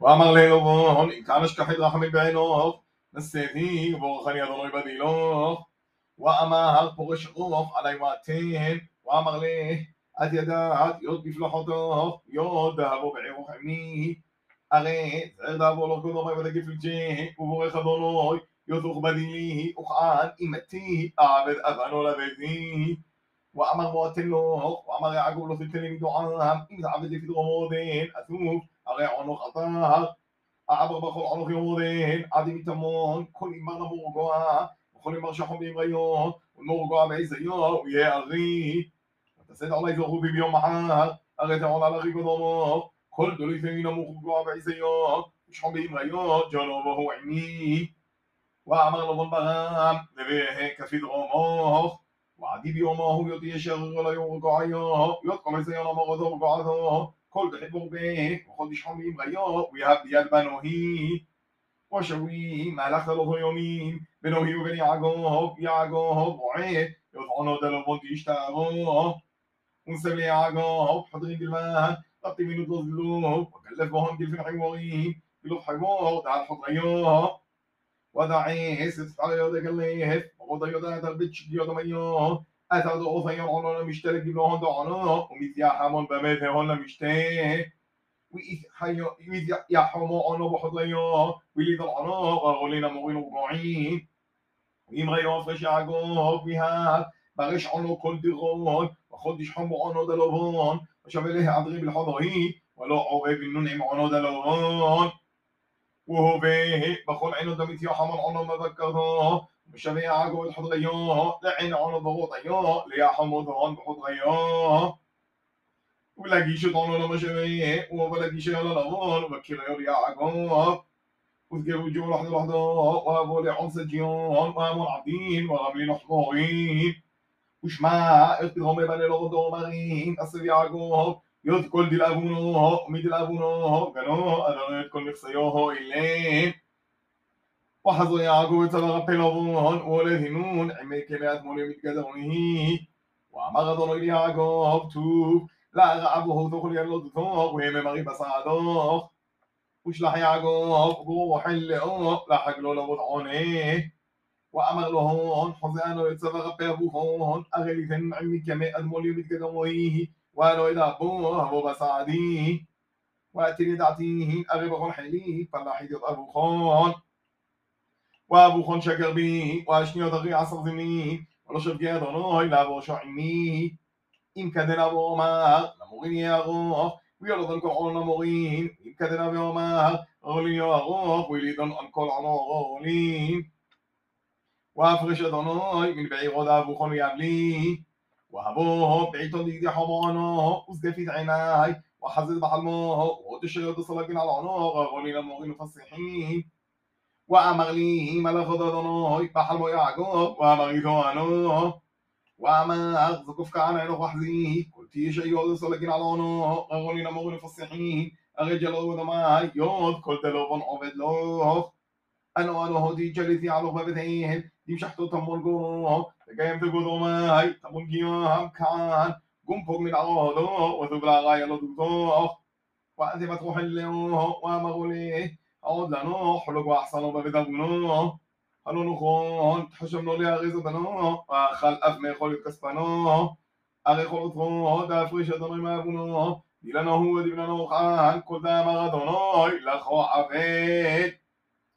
ואמר לאלובון, אם כאן אשכחת רחמים בעינוך, נשאתי ובורכני אדוני בדילוך. ואמר פורש רוח עלי מעתן, ואמר לי, את ידעת יוד בפלחותוך, יוד דאבו בעירוך עמי. הרי זער דאבו לא קודמי ותגפלג'י, ובורך אדוני, יותוך בדילי, וכען אימתי, אעבד אבנו לביתי. ואמר מועתן לו, ואמר יעקב לא תתן לי מדועם, אם תעבד לפי דרומודן, אסוף, הרי עונוך עטר. אעבר בכל עונוך יומודן, עדי מתמון, כל אימר נמור גואה, וכל אימר שחום באמריון, ונמור גואה בעזיון, ויהיה ארי. ותסד עלי זוכו ביום מחר, הרי תעול על ארי קודמו, כל דולי פמי נמוך גואה בעזיון, ושחום באמריון, ג'ונו בהו עמי. ואמר לו בן ברם, נביא כפי דרומוך, حبيبي وما هو يطيشه ولا يوقع عياه يدخل سيارة مغزى وقعده كل تحبه به وخذ شحمي غياه. ويهب يد بنوهي وشوي مالخ ثلاث يومين بنوهي وبني وبن يا يعقوب وعيه يطعنا دلو يشتاقوه ونسب لي يعقوب حضرين بالمهن تطي منه تظلوه وكلف بهم دي في حيوغيه بلوف حيوغ تعال حط عيوه ودعيه ستفعل يودك الليهف وغضا يودا تلبتش يودا ميوه أتعد أوثيون عنونا مشترك بلوهن دعنا ومثيا حمون بميثهن مشترك وإذ يحومو أنو بحضيو ويلي ضلعنا وغولينا مغين وقعين وإم غيو فرش عقوب بها برش عنو كل دغون وخدش حمو عنو دلوبون وشبه له عدغي بالحضري ولو عوغي بالننعم عنو دلوبون وهو به بخل عينو دمت يحمل عنو مشان يعاقب تحط غيوه لعين عون الضغوط غيوه ليا حمود هون بحط غيوه ولا جيش طول ولا مشي ولا جيش ولا لون وبكير يا عقوب وتجيب جو لحظة لحظة وابو لي عون سجيون وابو عبدين وغاملين حمورين وشمع اختهم يبني لغو دومرين أصل يعقوب يذكر دي لابونو ميد لابونو كانوا أدرت كل نفسيوه إليه وحظوا يعقوب تبغى بلوبون ولذنون عمي كلات مولي متقدمونه ومغض رجل يعقوب توب. لا غعبه ثقل يلو ثوق وهم مغيب وش لح يعقوب؟ روح اللعوق لحق له لبط عونه وأمر لهون حزانه يتبغى بابوهون أغلي ثن عمي كما أدمولي متقدمه وأنا إذا أبوه وبسعديه وأتني دعتيه. أغيب غنحليه فلاحي يضرب خون شكر بي وأشني ضغي عصر زمين ولو شفقي أدونوي لابو شعمي אם כדנה ואומר, למורים יהיה ארוך, וילדון כל עול למורים, אם כדנה ואומר, עולים יהיה ארוך, ולידון על כל עולו עולים. והפרש אדוני, מן בעירו דאבו כל יבלי, وهبوه بعيتون دي دي حمانه وزقفيت عيناي وحزد بحلمه ودش يد صلاقين على عناق غولين المغين فصيحين وأمر لي ملك ضدنوي بحلمه يعقوب وأمر يثوانه وما أغزقف كان عينه وحزيه قلت يشي يوضي صلقين على عنه غولين مغين فصيحين الرجل ودماء. يود كل دلوبن عبد له. أنا أنا هدي جلسي على بابتهم دي شحتو تمون قوه تقيم تقودو ماي تمون قيام كان. قم فوق من عوضو وثبلا غاية لدوتو وأنت فتروح الليوه وما غوليه عودلانو حلوق واحسن وبدبنو حلو نخون تحشمنو لي اغيزو بنو خل افمي خول كسبانو أغي خول تخون دافريش ادوني ما بنو ديلانو هو ديلانو خان كل دام غدونو. لخو عفيت